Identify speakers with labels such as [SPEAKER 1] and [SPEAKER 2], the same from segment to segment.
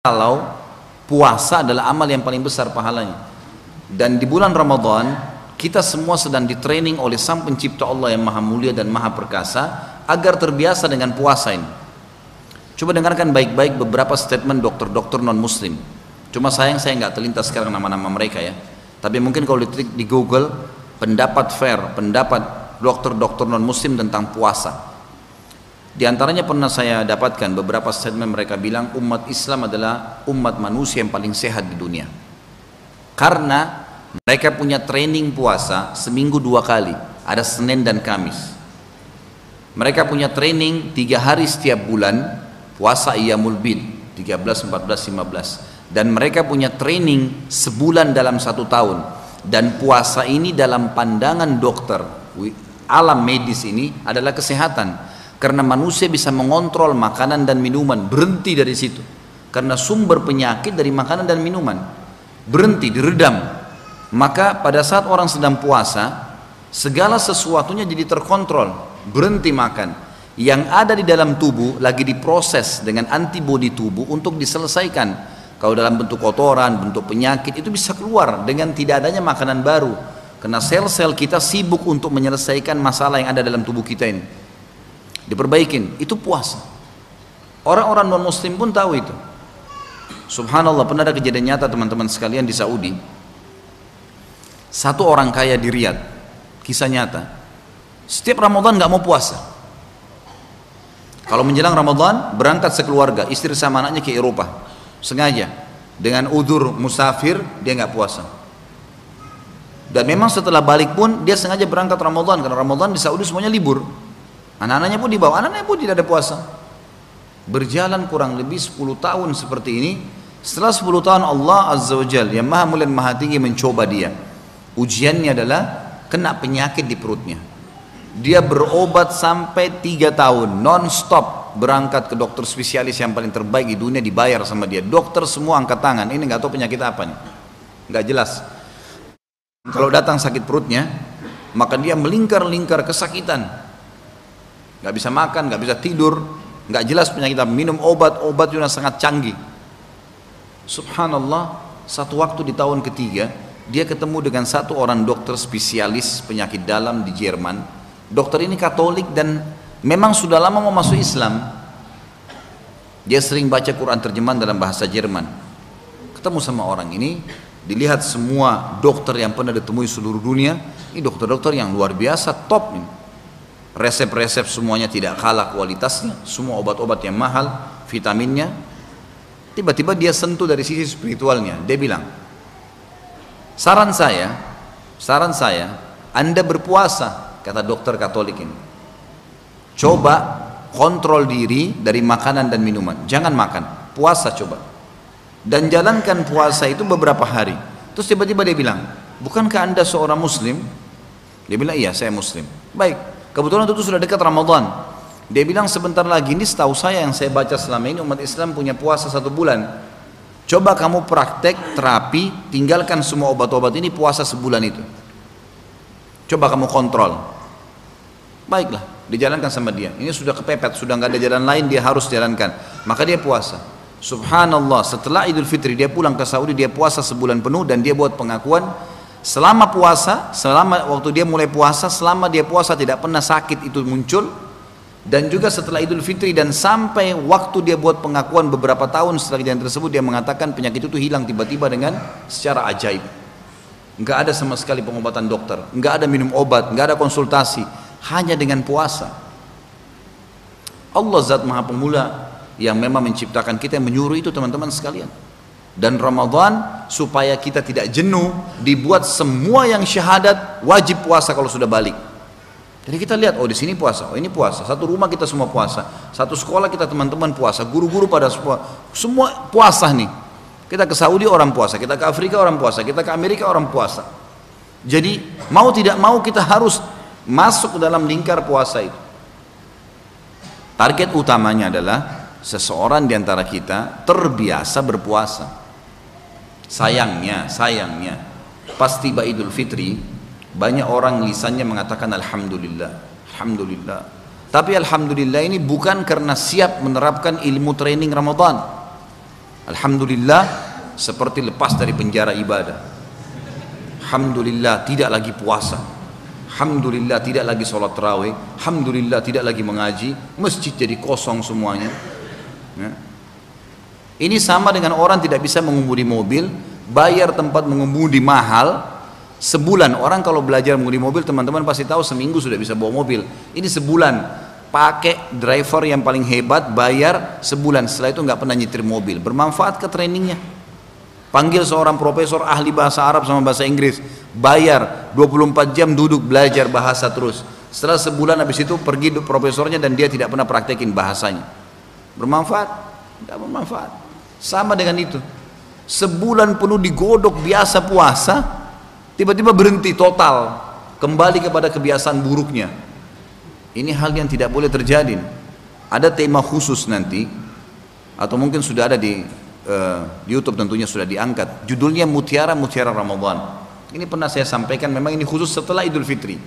[SPEAKER 1] kalau puasa adalah amal yang paling besar pahalanya. Dan di bulan Ramadan kita semua sedang di training oleh Sang Pencipta Allah yang Maha Mulia dan Maha Perkasa agar terbiasa dengan puasa ini. Coba dengarkan baik-baik beberapa statement dokter-dokter non Muslim. Cuma sayang saya nggak terlintas sekarang nama-nama mereka ya. Tapi mungkin kalau ditelik di Google pendapat fair, pendapat dokter-dokter non Muslim tentang puasa. Di antaranya pernah saya dapatkan beberapa statement mereka bilang umat Islam adalah umat manusia yang paling sehat di dunia. Karena mereka punya training puasa seminggu dua kali, ada Senin dan Kamis. Mereka punya training tiga hari setiap bulan, puasa Iyamul Bid, 13, 14, 15. Dan mereka punya training sebulan dalam satu tahun. Dan puasa ini dalam pandangan dokter, alam medis ini adalah kesehatan karena manusia bisa mengontrol makanan dan minuman, berhenti dari situ. Karena sumber penyakit dari makanan dan minuman. Berhenti, diredam. Maka pada saat orang sedang puasa, segala sesuatunya jadi terkontrol, berhenti makan. Yang ada di dalam tubuh lagi diproses dengan antibodi tubuh untuk diselesaikan. Kalau dalam bentuk kotoran, bentuk penyakit itu bisa keluar dengan tidak adanya makanan baru. Karena sel-sel kita sibuk untuk menyelesaikan masalah yang ada dalam tubuh kita ini diperbaikin. Itu puasa. Orang-orang non muslim pun tahu itu. Subhanallah pernah ada kejadian nyata teman-teman sekalian di Saudi. Satu orang kaya di Riyadh. Kisah nyata. Setiap Ramadan nggak mau puasa. Kalau menjelang Ramadan berangkat sekeluarga. Istri sama anaknya ke Eropa. Sengaja. Dengan udur musafir dia nggak puasa. Dan memang setelah balik pun dia sengaja berangkat Ramadan. Karena Ramadan di Saudi semuanya libur Anak-anaknya pun dibawa, anak-anaknya pun tidak ada puasa. Berjalan kurang lebih 10 tahun seperti ini. Setelah 10 tahun Allah Azza wa Jal yang maha mulia dan maha tinggi mencoba dia. Ujiannya adalah kena penyakit di perutnya. Dia berobat sampai 3 tahun non-stop berangkat ke dokter spesialis yang paling terbaik di dunia dibayar sama dia. Dokter semua angkat tangan. Ini nggak tahu penyakit apa nih. Nggak jelas. Kalau datang sakit perutnya, maka dia melingkar-lingkar kesakitan nggak bisa makan, nggak bisa tidur, nggak jelas penyakit apa. Minum obat, obat juga sangat canggih. Subhanallah, satu waktu di tahun ketiga, dia ketemu dengan satu orang dokter spesialis penyakit dalam di Jerman. Dokter ini Katolik dan memang sudah lama mau masuk Islam. Dia sering baca Quran terjemahan dalam bahasa Jerman. Ketemu sama orang ini, dilihat semua dokter yang pernah ditemui seluruh dunia, ini dokter-dokter yang luar biasa, top ini resep-resep semuanya tidak kalah kualitasnya, semua obat-obat yang mahal, vitaminnya. Tiba-tiba dia sentuh dari sisi spiritualnya. Dia bilang, saran saya, saran saya, Anda berpuasa, kata dokter Katolik ini. Coba kontrol diri dari makanan dan minuman. Jangan makan, puasa coba. Dan jalankan puasa itu beberapa hari. Terus tiba-tiba dia bilang, bukankah Anda seorang muslim? Dia bilang, iya saya muslim. Baik, Kebetulan itu sudah dekat Ramadan. Dia bilang sebentar lagi ini setahu saya yang saya baca selama ini umat Islam punya puasa satu bulan. Coba kamu praktek terapi, tinggalkan semua obat-obat ini puasa sebulan itu. Coba kamu kontrol. Baiklah, dijalankan sama dia. Ini sudah kepepet, sudah nggak ada jalan lain, dia harus jalankan. Maka dia puasa. Subhanallah, setelah Idul Fitri dia pulang ke Saudi, dia puasa sebulan penuh dan dia buat pengakuan Selama puasa, selama waktu dia mulai puasa, selama dia puasa tidak pernah sakit itu muncul dan juga setelah Idul Fitri dan sampai waktu dia buat pengakuan beberapa tahun setelah kejadian tersebut dia mengatakan penyakit itu hilang tiba-tiba dengan secara ajaib. Enggak ada sama sekali pengobatan dokter, enggak ada minum obat, enggak ada konsultasi, hanya dengan puasa. Allah zat maha pemula yang memang menciptakan kita yang menyuruh itu teman-teman sekalian dan Ramadan supaya kita tidak jenuh dibuat semua yang syahadat wajib puasa kalau sudah balik. Jadi kita lihat oh di sini puasa oh ini puasa. Satu rumah kita semua puasa. Satu sekolah kita teman-teman puasa. Guru-guru pada semua semua puasa nih. Kita ke Saudi orang puasa kita ke Afrika orang puasa kita ke Amerika orang puasa. Jadi mau tidak mau kita harus masuk dalam lingkar puasa itu. Target utamanya adalah seseorang di antara kita terbiasa berpuasa Sayangnya, sayangnya, pas tiba Idul Fitri, banyak orang lisannya mengatakan Alhamdulillah, Alhamdulillah. Tapi Alhamdulillah ini bukan karena siap menerapkan ilmu training Ramadan. Alhamdulillah seperti lepas dari penjara ibadah. Alhamdulillah tidak lagi puasa. Alhamdulillah tidak lagi sholat terawih. Alhamdulillah tidak lagi mengaji. Masjid jadi kosong semuanya. Ya. Ini sama dengan orang tidak bisa mengemudi mobil, bayar tempat mengemudi mahal, sebulan. Orang kalau belajar mengemudi mobil teman-teman pasti tahu seminggu sudah bisa bawa mobil. Ini sebulan. Pakai driver yang paling hebat bayar sebulan. Setelah itu nggak pernah nyetir mobil. Bermanfaat ke trainingnya. Panggil seorang profesor ahli bahasa Arab sama bahasa Inggris. Bayar 24 jam duduk belajar bahasa terus. Setelah sebulan habis itu pergi profesornya dan dia tidak pernah praktekin bahasanya. Bermanfaat? Tidak bermanfaat sama dengan itu. Sebulan penuh digodok biasa puasa tiba-tiba berhenti total. Kembali kepada kebiasaan buruknya. Ini hal yang tidak boleh terjadi. Ada tema khusus nanti atau mungkin sudah ada di, di YouTube tentunya sudah diangkat. Judulnya Mutiara Mutiara Ramadan. Ini pernah saya sampaikan memang ini khusus setelah Idul Fitri.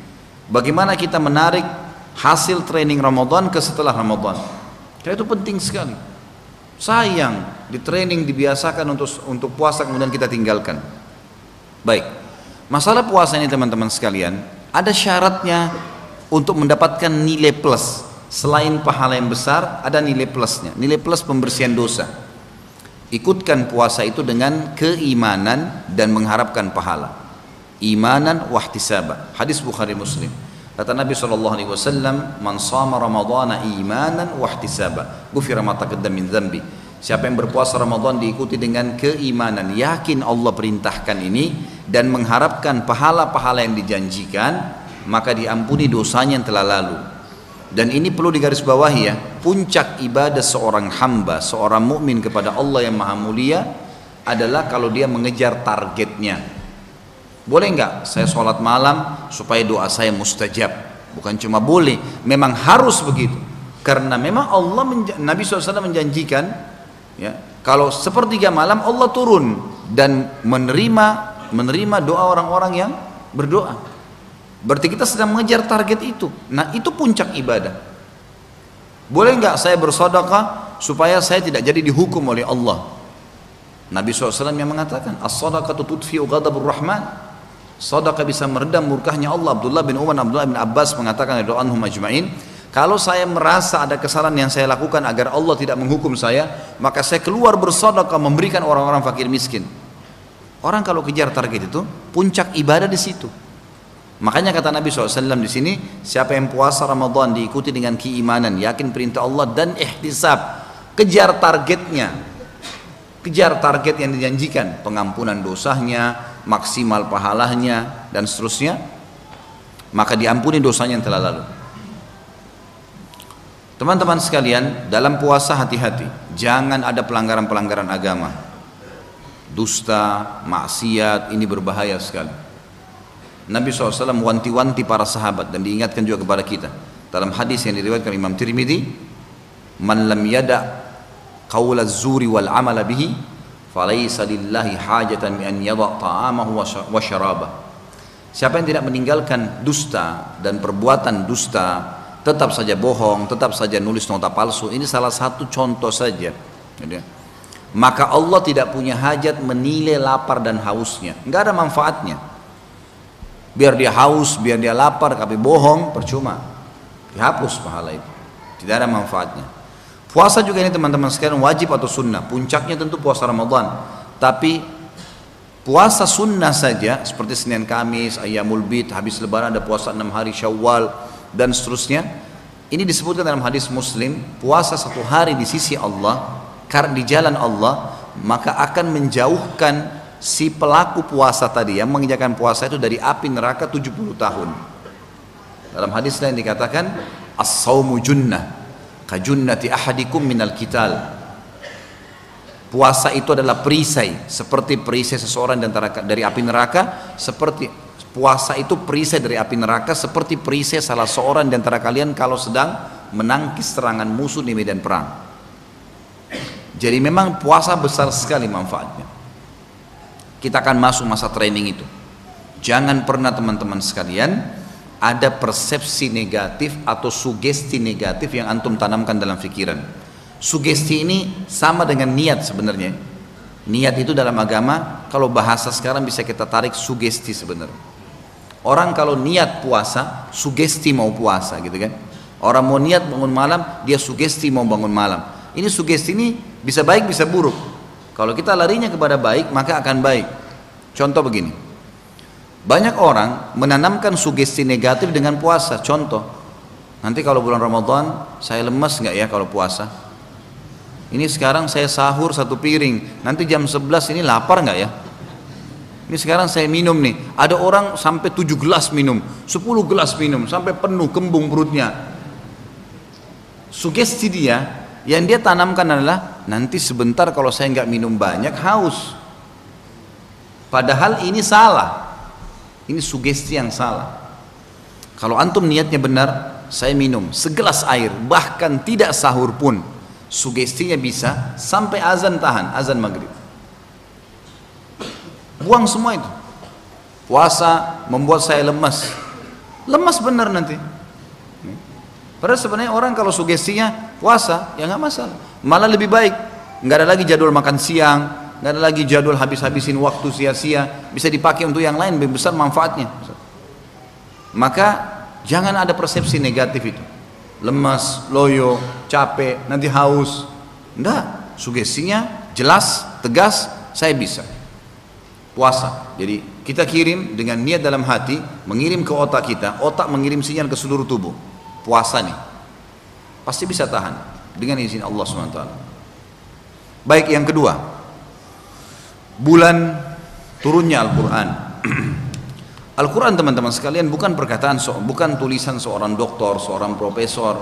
[SPEAKER 1] Bagaimana kita menarik hasil training Ramadan ke setelah Ramadan. Karena itu penting sekali Sayang di training dibiasakan untuk untuk puasa kemudian kita tinggalkan. Baik. Masalah puasa ini teman-teman sekalian, ada syaratnya untuk mendapatkan nilai plus. Selain pahala yang besar, ada nilai plusnya. Nilai plus pembersihan dosa. Ikutkan puasa itu dengan keimanan dan mengharapkan pahala. Imanan wahtisaba. Hadis Bukhari Muslim. Kata Nabi SAW, Man sama Ramadana imanan wahtisaba. Gufira ma taqaddam min zambi. Siapa yang berpuasa Ramadan diikuti dengan keimanan, yakin Allah perintahkan ini dan mengharapkan pahala-pahala yang dijanjikan, maka diampuni dosanya yang telah lalu. Dan ini perlu digarisbawahi ya, puncak ibadah seorang hamba, seorang mukmin kepada Allah yang Maha Mulia adalah kalau dia mengejar targetnya. Boleh enggak saya sholat malam supaya doa saya mustajab? Bukan cuma boleh, memang harus begitu. Karena memang Allah Nabi SAW menjanjikan ya kalau sepertiga malam Allah turun dan menerima menerima doa orang-orang yang berdoa. Berarti kita sedang mengejar target itu. Nah itu puncak ibadah. Boleh enggak saya bersedekah supaya saya tidak jadi dihukum oleh Allah? Nabi SAW yang mengatakan, As-sadaqatu tudfi'u ghadabur rahman. Sadaqah bisa meredam murkahnya Allah. Abdullah bin Umar Abdullah bin Abbas mengatakan anhum majma'in, kalau saya merasa ada kesalahan yang saya lakukan agar Allah tidak menghukum saya, maka saya keluar bersedekah memberikan orang-orang fakir miskin. Orang kalau kejar target itu, puncak ibadah di situ. Makanya kata Nabi SAW di sini, siapa yang puasa Ramadan diikuti dengan keimanan, yakin perintah Allah dan ihtisab, kejar targetnya, kejar target yang dijanjikan, pengampunan dosanya, maksimal pahalanya dan seterusnya maka diampuni dosanya yang telah lalu. Teman-teman sekalian dalam puasa hati-hati. Jangan ada pelanggaran-pelanggaran agama. Dusta, maksiat ini berbahaya sekali. Nabi SAW wanti-wanti para sahabat dan diingatkan juga kepada kita. Dalam hadis yang diriwayatkan Imam Tirmidzi man lam yada qawla zuri wal amala bihi falaisa lillahi hajatan an ta'amahu wa syarabah. Siapa yang tidak meninggalkan dusta dan perbuatan dusta tetap saja bohong tetap saja nulis nota palsu ini salah satu contoh saja. Maka Allah tidak punya hajat menilai lapar dan hausnya. Nggak ada manfaatnya. Biar dia haus biar dia lapar tapi bohong percuma. Dihapus pahala itu. Tidak ada manfaatnya Puasa juga ini teman-teman sekalian wajib atau sunnah. Puncaknya tentu puasa Ramadan. Tapi puasa sunnah saja seperti Senin Kamis, Ayamul Bid, habis lebaran ada puasa 6 hari Syawal dan seterusnya. Ini disebutkan dalam hadis Muslim, puasa satu hari di sisi Allah karena di jalan Allah maka akan menjauhkan si pelaku puasa tadi yang mengerjakan puasa itu dari api neraka 70 tahun. Dalam hadis lain dikatakan as-saumu junnah kajunnati ahadikum minal kital puasa itu adalah perisai seperti perisai seseorang dari api neraka seperti puasa itu perisai dari api neraka seperti perisai salah seorang di antara kalian kalau sedang menangkis serangan musuh di medan perang. Jadi memang puasa besar sekali manfaatnya. Kita akan masuk masa training itu. Jangan pernah teman-teman sekalian ada persepsi negatif atau sugesti negatif yang antum tanamkan dalam pikiran. Sugesti ini sama dengan niat sebenarnya. Niat itu dalam agama, kalau bahasa sekarang bisa kita tarik sugesti sebenarnya. Orang kalau niat puasa, sugesti mau puasa gitu kan. Orang mau niat bangun malam, dia sugesti mau bangun malam. Ini sugesti ini bisa baik bisa buruk. Kalau kita larinya kepada baik, maka akan baik. Contoh begini. Banyak orang menanamkan sugesti negatif dengan puasa. Contoh, nanti kalau bulan Ramadan saya lemas nggak ya kalau puasa? Ini sekarang saya sahur satu piring, nanti jam 11 ini lapar nggak ya? Ini sekarang saya minum nih, ada orang sampai 7 gelas minum, 10 gelas minum, sampai penuh kembung perutnya. Sugesti dia, yang dia tanamkan adalah nanti sebentar kalau saya nggak minum banyak haus. Padahal ini salah, ini sugesti yang salah. Kalau antum niatnya benar, saya minum segelas air, bahkan tidak sahur pun, Sugestinya bisa sampai azan tahan, azan maghrib. Buang semua itu. Puasa membuat saya lemas. Lemas benar nanti. Padahal sebenarnya orang kalau sugestinya puasa ya nggak masalah. Malah lebih baik. Nggak ada lagi jadwal makan siang, nggak ada lagi jadwal habis-habisin waktu sia-sia. Bisa dipakai untuk yang lain lebih besar manfaatnya. Maka jangan ada persepsi negatif itu lemas, loyo, capek, nanti haus. Enggak, sugestinya jelas, tegas, saya bisa. Puasa. Jadi kita kirim dengan niat dalam hati, mengirim ke otak kita, otak mengirim sinyal ke seluruh tubuh. Puasa nih. Pasti bisa tahan dengan izin Allah SWT. Baik yang kedua, bulan turunnya Al-Quran. Al-Quran teman-teman sekalian bukan perkataan, bukan tulisan seorang doktor, seorang profesor.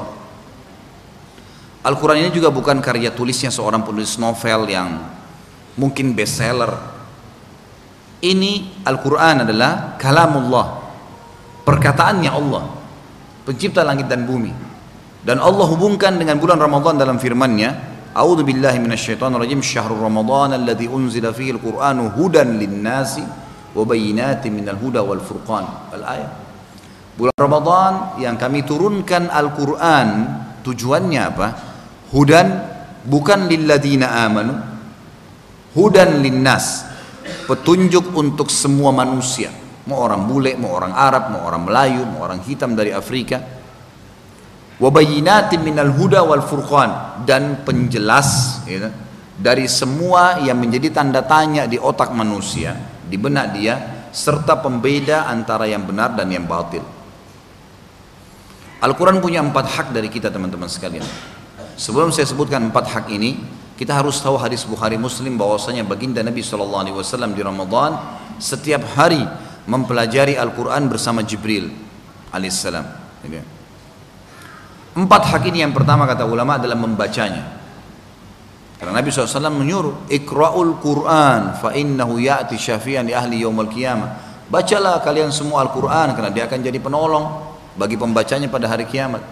[SPEAKER 1] Al-Quran ini juga bukan karya tulisnya seorang penulis novel yang mungkin bestseller. Ini Al-Quran adalah kalamullah, perkataannya Allah, pencipta langit dan bumi. Dan Allah hubungkan dengan bulan Ramadan dalam firman-Nya, A'udzu billahi minasyaitonir rajim. Syahrul Ramadan alladzi unzila fihi al-Qur'anu hudan lin-nasi wa bayyinatin minal huda wal furqan. Al ayat. Bulan Ramadan yang kami turunkan Al-Qur'an tujuannya apa? Hudan bukan lilladzina amanu. Hudan linnas. Petunjuk untuk semua manusia. Mau orang bule, mau orang Arab, mau orang Melayu, mau orang hitam dari Afrika wabayinatin minal huda wal furqan dan penjelas ya, dari semua yang menjadi tanda tanya di otak manusia di benak dia serta pembeda antara yang benar dan yang batil. Al-Quran punya empat hak dari kita teman-teman sekalian. Sebelum saya sebutkan empat hak ini, kita harus tahu hadis Bukhari Muslim bahwasanya baginda Nabi Wasallam di Ramadan setiap hari mempelajari Al-Quran bersama Jibril alaihissalam. Empat hak ini yang pertama kata ulama adalah membacanya. Karena Nabi SAW menyuruh Ikra'ul Quran fa innahu ya'ti syafi'an di ahli yaumul qiyamah. Bacalah kalian semua Al-Quran karena dia akan jadi penolong bagi pembacanya pada hari kiamat.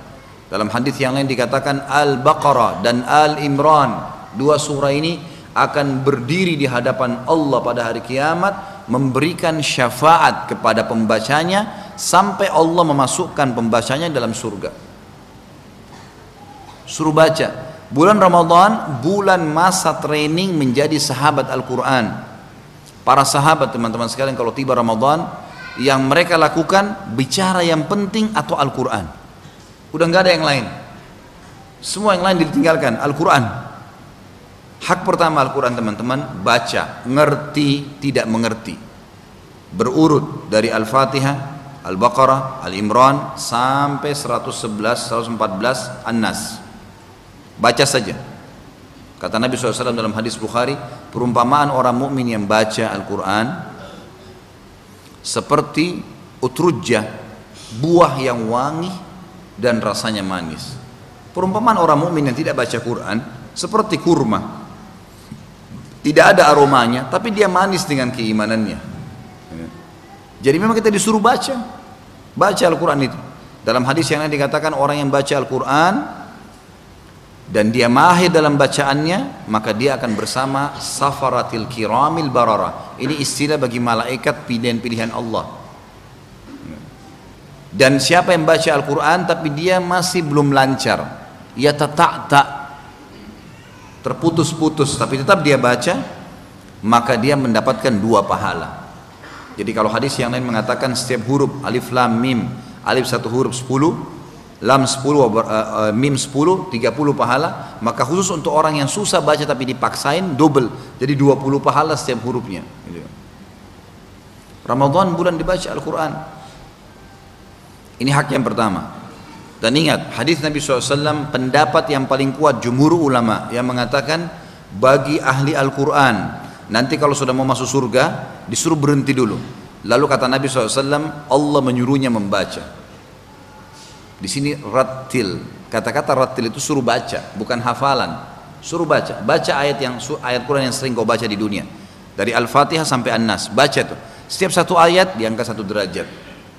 [SPEAKER 1] Dalam hadis yang lain dikatakan Al-Baqarah dan Al-Imran. Dua surah ini akan berdiri di hadapan Allah pada hari kiamat memberikan syafaat kepada pembacanya sampai Allah memasukkan pembacanya dalam surga. Suruh baca, Bulan Ramadan bulan masa training menjadi sahabat Al-Quran. Para sahabat teman-teman sekalian kalau tiba Ramadan yang mereka lakukan bicara yang penting atau Al-Quran. Udah nggak ada yang lain. Semua yang lain ditinggalkan Al-Quran. Hak pertama Al-Quran teman-teman baca, ngerti, tidak mengerti. Berurut dari Al-Fatihah, Al-Baqarah, Al-Imran sampai 111, 114 An-Nas. Baca saja. Kata Nabi SAW dalam hadis Bukhari, perumpamaan orang mukmin yang baca Al-Quran seperti utrujah, buah yang wangi dan rasanya manis. Perumpamaan orang mukmin yang tidak baca Quran seperti kurma. Tidak ada aromanya, tapi dia manis dengan keimanannya. Jadi memang kita disuruh baca. Baca Al-Quran itu. Dalam hadis yang lain dikatakan orang yang baca Al-Quran dan dia mahir dalam bacaannya maka dia akan bersama safaratil kiramil barara. Ini istilah bagi malaikat pilihan-pilihan Allah. Dan siapa yang baca Al-Quran tapi dia masih belum lancar. Ya tak terputus-putus tapi tetap dia baca maka dia mendapatkan dua pahala. Jadi kalau hadis yang lain mengatakan setiap huruf alif lam mim alif satu huruf 10 lam 10 uh, uh, mim 10 30 pahala maka khusus untuk orang yang susah baca tapi dipaksain double jadi 20 pahala setiap hurufnya gitu. Ramadan bulan dibaca Al-Quran ini hak yang pertama dan ingat hadis Nabi SAW pendapat yang paling kuat jumhur ulama yang mengatakan bagi ahli Al-Quran nanti kalau sudah mau masuk surga disuruh berhenti dulu. Lalu kata Nabi SAW Allah menyuruhnya membaca. Di sini ratil. Kata-kata ratil itu suruh baca, bukan hafalan. Suruh baca. Baca ayat yang ayat Quran yang sering kau baca di dunia. Dari Al-Fatihah sampai An-Nas. Baca tuh. Setiap satu ayat diangkat satu derajat.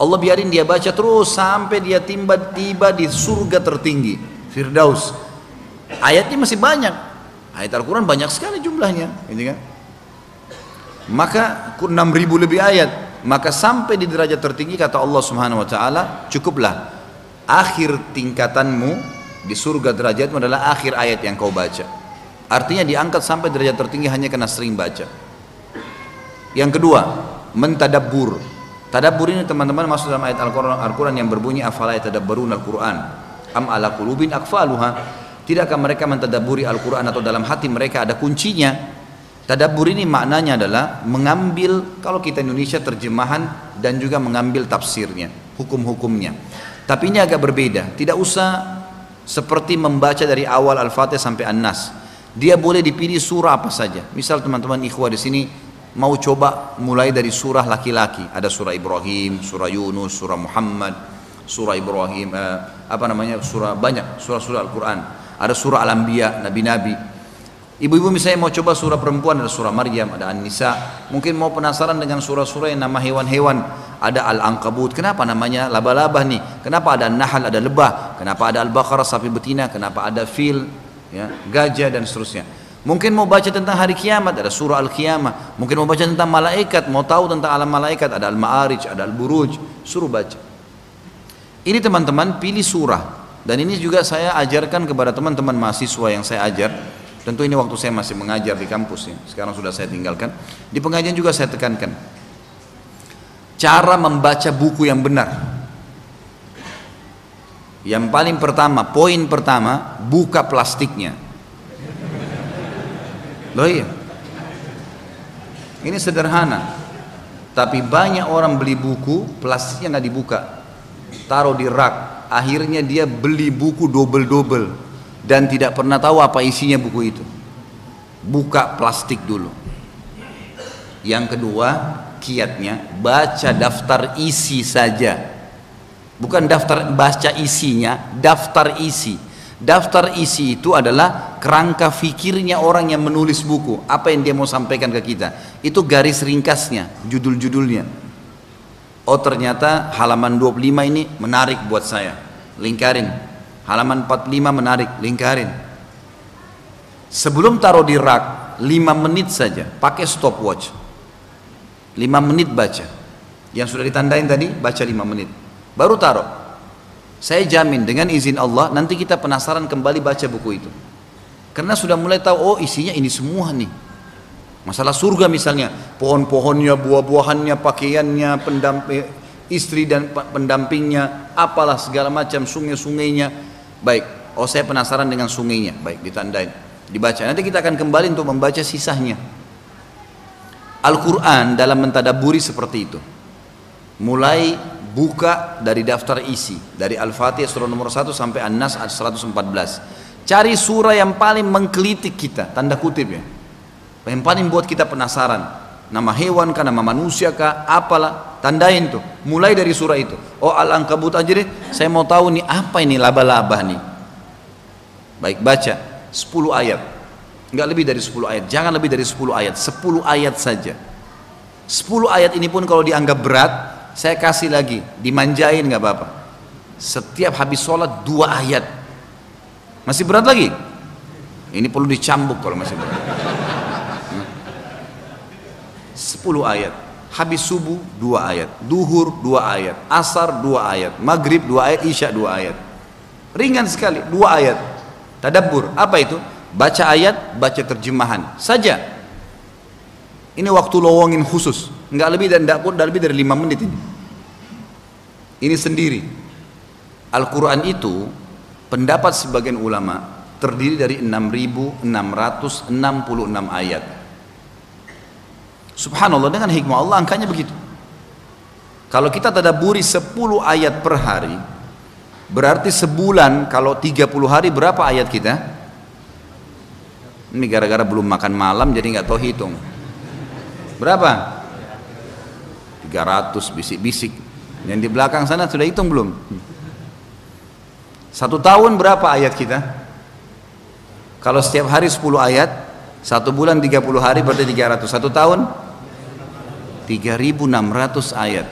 [SPEAKER 1] Allah biarin dia baca terus sampai dia tiba tiba di surga tertinggi, Firdaus. Ayatnya masih banyak. Ayat Al-Quran banyak sekali jumlahnya, ini kan? Maka 6000 lebih ayat, maka sampai di derajat tertinggi kata Allah Subhanahu wa taala, cukuplah akhir tingkatanmu di surga derajatmu adalah akhir ayat yang kau baca. Artinya diangkat sampai derajat tertinggi hanya karena sering baca. Yang kedua, mentadabbur. Tadabbur ini teman-teman masuk dalam ayat Al-Quran Al yang berbunyi afala yatadabbarun Al-Quran? Am ala qulubin akfaluha? Tidakkah mereka mentadaburi Al-Quran atau dalam hati mereka ada kuncinya? Tadabbur ini maknanya adalah mengambil kalau kita Indonesia terjemahan dan juga mengambil tafsirnya hukum-hukumnya tapi ini agak berbeda. Tidak usah seperti membaca dari awal Al-Fatihah sampai An-Nas. Dia boleh dipilih surah apa saja. Misal teman-teman ikhwah di sini mau coba mulai dari surah laki-laki. Ada surah Ibrahim surah Yunus surah Muhammad surah Ibrahim eh, apa namanya surah banyak surah-surah Al-Quran. Ada surah Al-Anbiya nabi-nabi ibu-ibu misalnya mau coba surah perempuan ada surah Maryam ada An-Nisa mungkin mau penasaran dengan surah-surah yang nama hewan-hewan ada Al-Ankabut kenapa namanya laba-laba nih kenapa ada Nahal ada lebah kenapa ada Al-Baqarah sapi betina kenapa ada fil ya, gajah dan seterusnya Mungkin mau baca tentang hari kiamat, ada surah Al-Qiyamah. Mungkin mau baca tentang malaikat, mau tahu tentang alam malaikat, ada Al-Ma'arij, ada Al-Buruj, suruh baca. Ini teman-teman pilih surah. Dan ini juga saya ajarkan kepada teman-teman mahasiswa yang saya ajar. Tentu ini waktu saya masih mengajar di kampus ya. Sekarang sudah saya tinggalkan. Di pengajian juga saya tekankan. Cara membaca buku yang benar. Yang paling pertama, poin pertama, buka plastiknya Loh iya. Ini sederhana. Tapi banyak orang beli buku, plastiknya nggak dibuka. Taruh di rak. Akhirnya dia beli buku double-double. Dan tidak pernah tahu apa isinya buku itu. Buka plastik dulu. Yang kedua, kiatnya baca daftar isi saja. Bukan daftar baca isinya, daftar isi Daftar isi itu adalah kerangka fikirnya orang yang menulis buku. Apa yang dia mau sampaikan ke kita. Itu garis ringkasnya, judul-judulnya. Oh ternyata halaman 25 ini menarik buat saya. Lingkarin. Halaman 45 menarik, lingkarin. Sebelum taruh di rak, 5 menit saja, pakai stopwatch. 5 menit baca. Yang sudah ditandain tadi, baca 5 menit. Baru taruh. Saya jamin dengan izin Allah nanti kita penasaran kembali baca buku itu. Karena sudah mulai tahu oh isinya ini semua nih. Masalah surga misalnya, pohon-pohonnya, buah-buahannya, pakaiannya, pendamping istri dan pendampingnya, apalah segala macam sungai-sungainya. Baik, oh saya penasaran dengan sungainya. Baik, ditandain, dibaca. Nanti kita akan kembali untuk membaca sisanya. Al-Quran dalam mentadaburi seperti itu. Mulai buka dari daftar isi dari Al-Fatihah surah nomor 1 sampai An-Nas 114 cari surah yang paling mengkelitik kita tanda kutip ya yang paling buat kita penasaran nama hewan kah nama manusia kah apalah tandain tuh. Mulai dari surah itu. Oh Al-Ankabut aja deh. Saya mau tahu nih apa ini laba-laba nih? Baik baca. 10 ayat. Enggak lebih dari 10 ayat. Jangan lebih dari 10 ayat. 10 ayat saja. 10 ayat ini pun kalau dianggap berat saya kasih lagi. Dimanjain nggak apa-apa. Setiap habis sholat dua ayat. Masih berat lagi? Ini perlu dicambuk kalau masih berat 10 ayat. Habis subuh 2 ayat. Duhur 2 ayat. Asar 2 ayat. Maghrib 2 ayat. Isya 2 ayat. Ringan sekali 2 ayat. Tadabbur apa itu? Baca ayat baca terjemahan. Saja. Ini waktu lowongin khusus. Nggak lebih dan tidak kurang lebih dari 5 menit ini. Ini sendiri. Al-Quran itu pendapat sebagian ulama terdiri dari 6.666 ayat. Subhanallah dengan hikmah Allah angkanya begitu. Kalau kita tadaburi 10 ayat per hari, berarti sebulan kalau 30 hari berapa ayat kita? Ini gara-gara belum makan malam jadi nggak tahu hitung. Berapa? 300 bisik-bisik. Yang di belakang sana sudah hitung belum? Satu tahun berapa ayat kita? Kalau setiap hari 10 ayat, satu bulan 30 hari berarti 300. Satu tahun? 3600 ayat.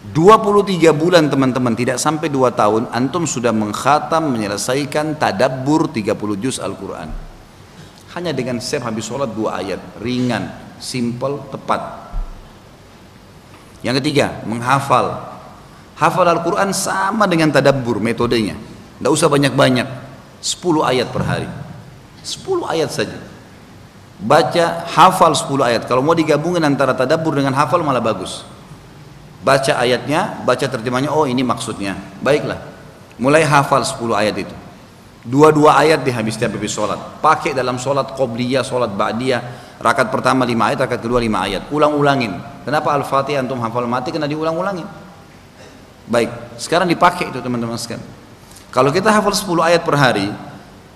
[SPEAKER 1] 23 bulan teman-teman tidak sampai 2 tahun antum sudah mengkhatam menyelesaikan tadabbur 30 juz Al-Quran. Hanya dengan setiap habis sholat dua ayat. Ringan, simple, tepat. Yang ketiga menghafal. Hafal Al-Quran sama dengan tadabbur metodenya. Tidak usah banyak-banyak. 10 ayat per hari. 10 ayat saja baca hafal 10 ayat kalau mau digabungkan antara tadabbur dengan hafal malah bagus baca ayatnya, baca terjemahnya, oh ini maksudnya. Baiklah, mulai hafal 10 ayat itu. Dua-dua ayat di habis tiap habis sholat. Pakai dalam sholat qobliyah, sholat ba'diyah. Rakat pertama lima ayat, rakat kedua lima ayat. Ulang-ulangin. Kenapa Al-Fatihah antum hafal mati kena diulang-ulangin? Baik, sekarang dipakai itu teman-teman sekalian. Kalau kita hafal 10 ayat per hari,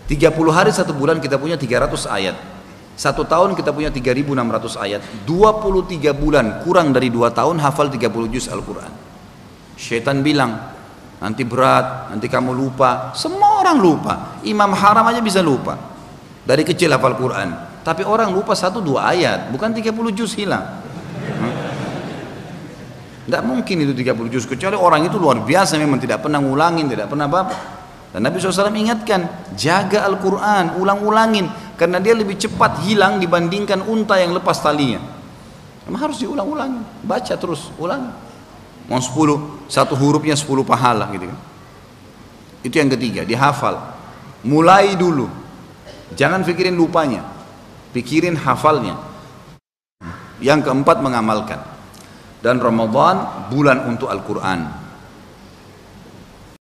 [SPEAKER 1] 30 hari satu bulan kita punya 300 ayat. Satu tahun kita punya 3600 ayat. 23 bulan kurang dari dua tahun hafal 30 juz Al-Quran. Syaitan bilang Nanti berat, nanti kamu lupa. Semua orang lupa. Imam haram aja bisa lupa. Dari kecil hafal Quran. Tapi orang lupa satu dua ayat. Bukan 30 juz hilang. Tidak mungkin itu 30 juz Kecuali orang itu luar biasa Memang tidak pernah ngulangin, tidak pernah apa-apa. Dan Nabi SAW ingatkan Jaga Al-Quran, ulang-ulangin karena dia lebih cepat hilang dibandingkan unta yang lepas talinya. Memang harus diulang-ulang, baca terus, ulang. Mau sepuluh, satu hurufnya sepuluh pahala gitu kan. Itu yang ketiga, dihafal. Mulai dulu. Jangan pikirin lupanya. Pikirin hafalnya. Yang keempat mengamalkan. Dan Ramadan bulan untuk Al-Quran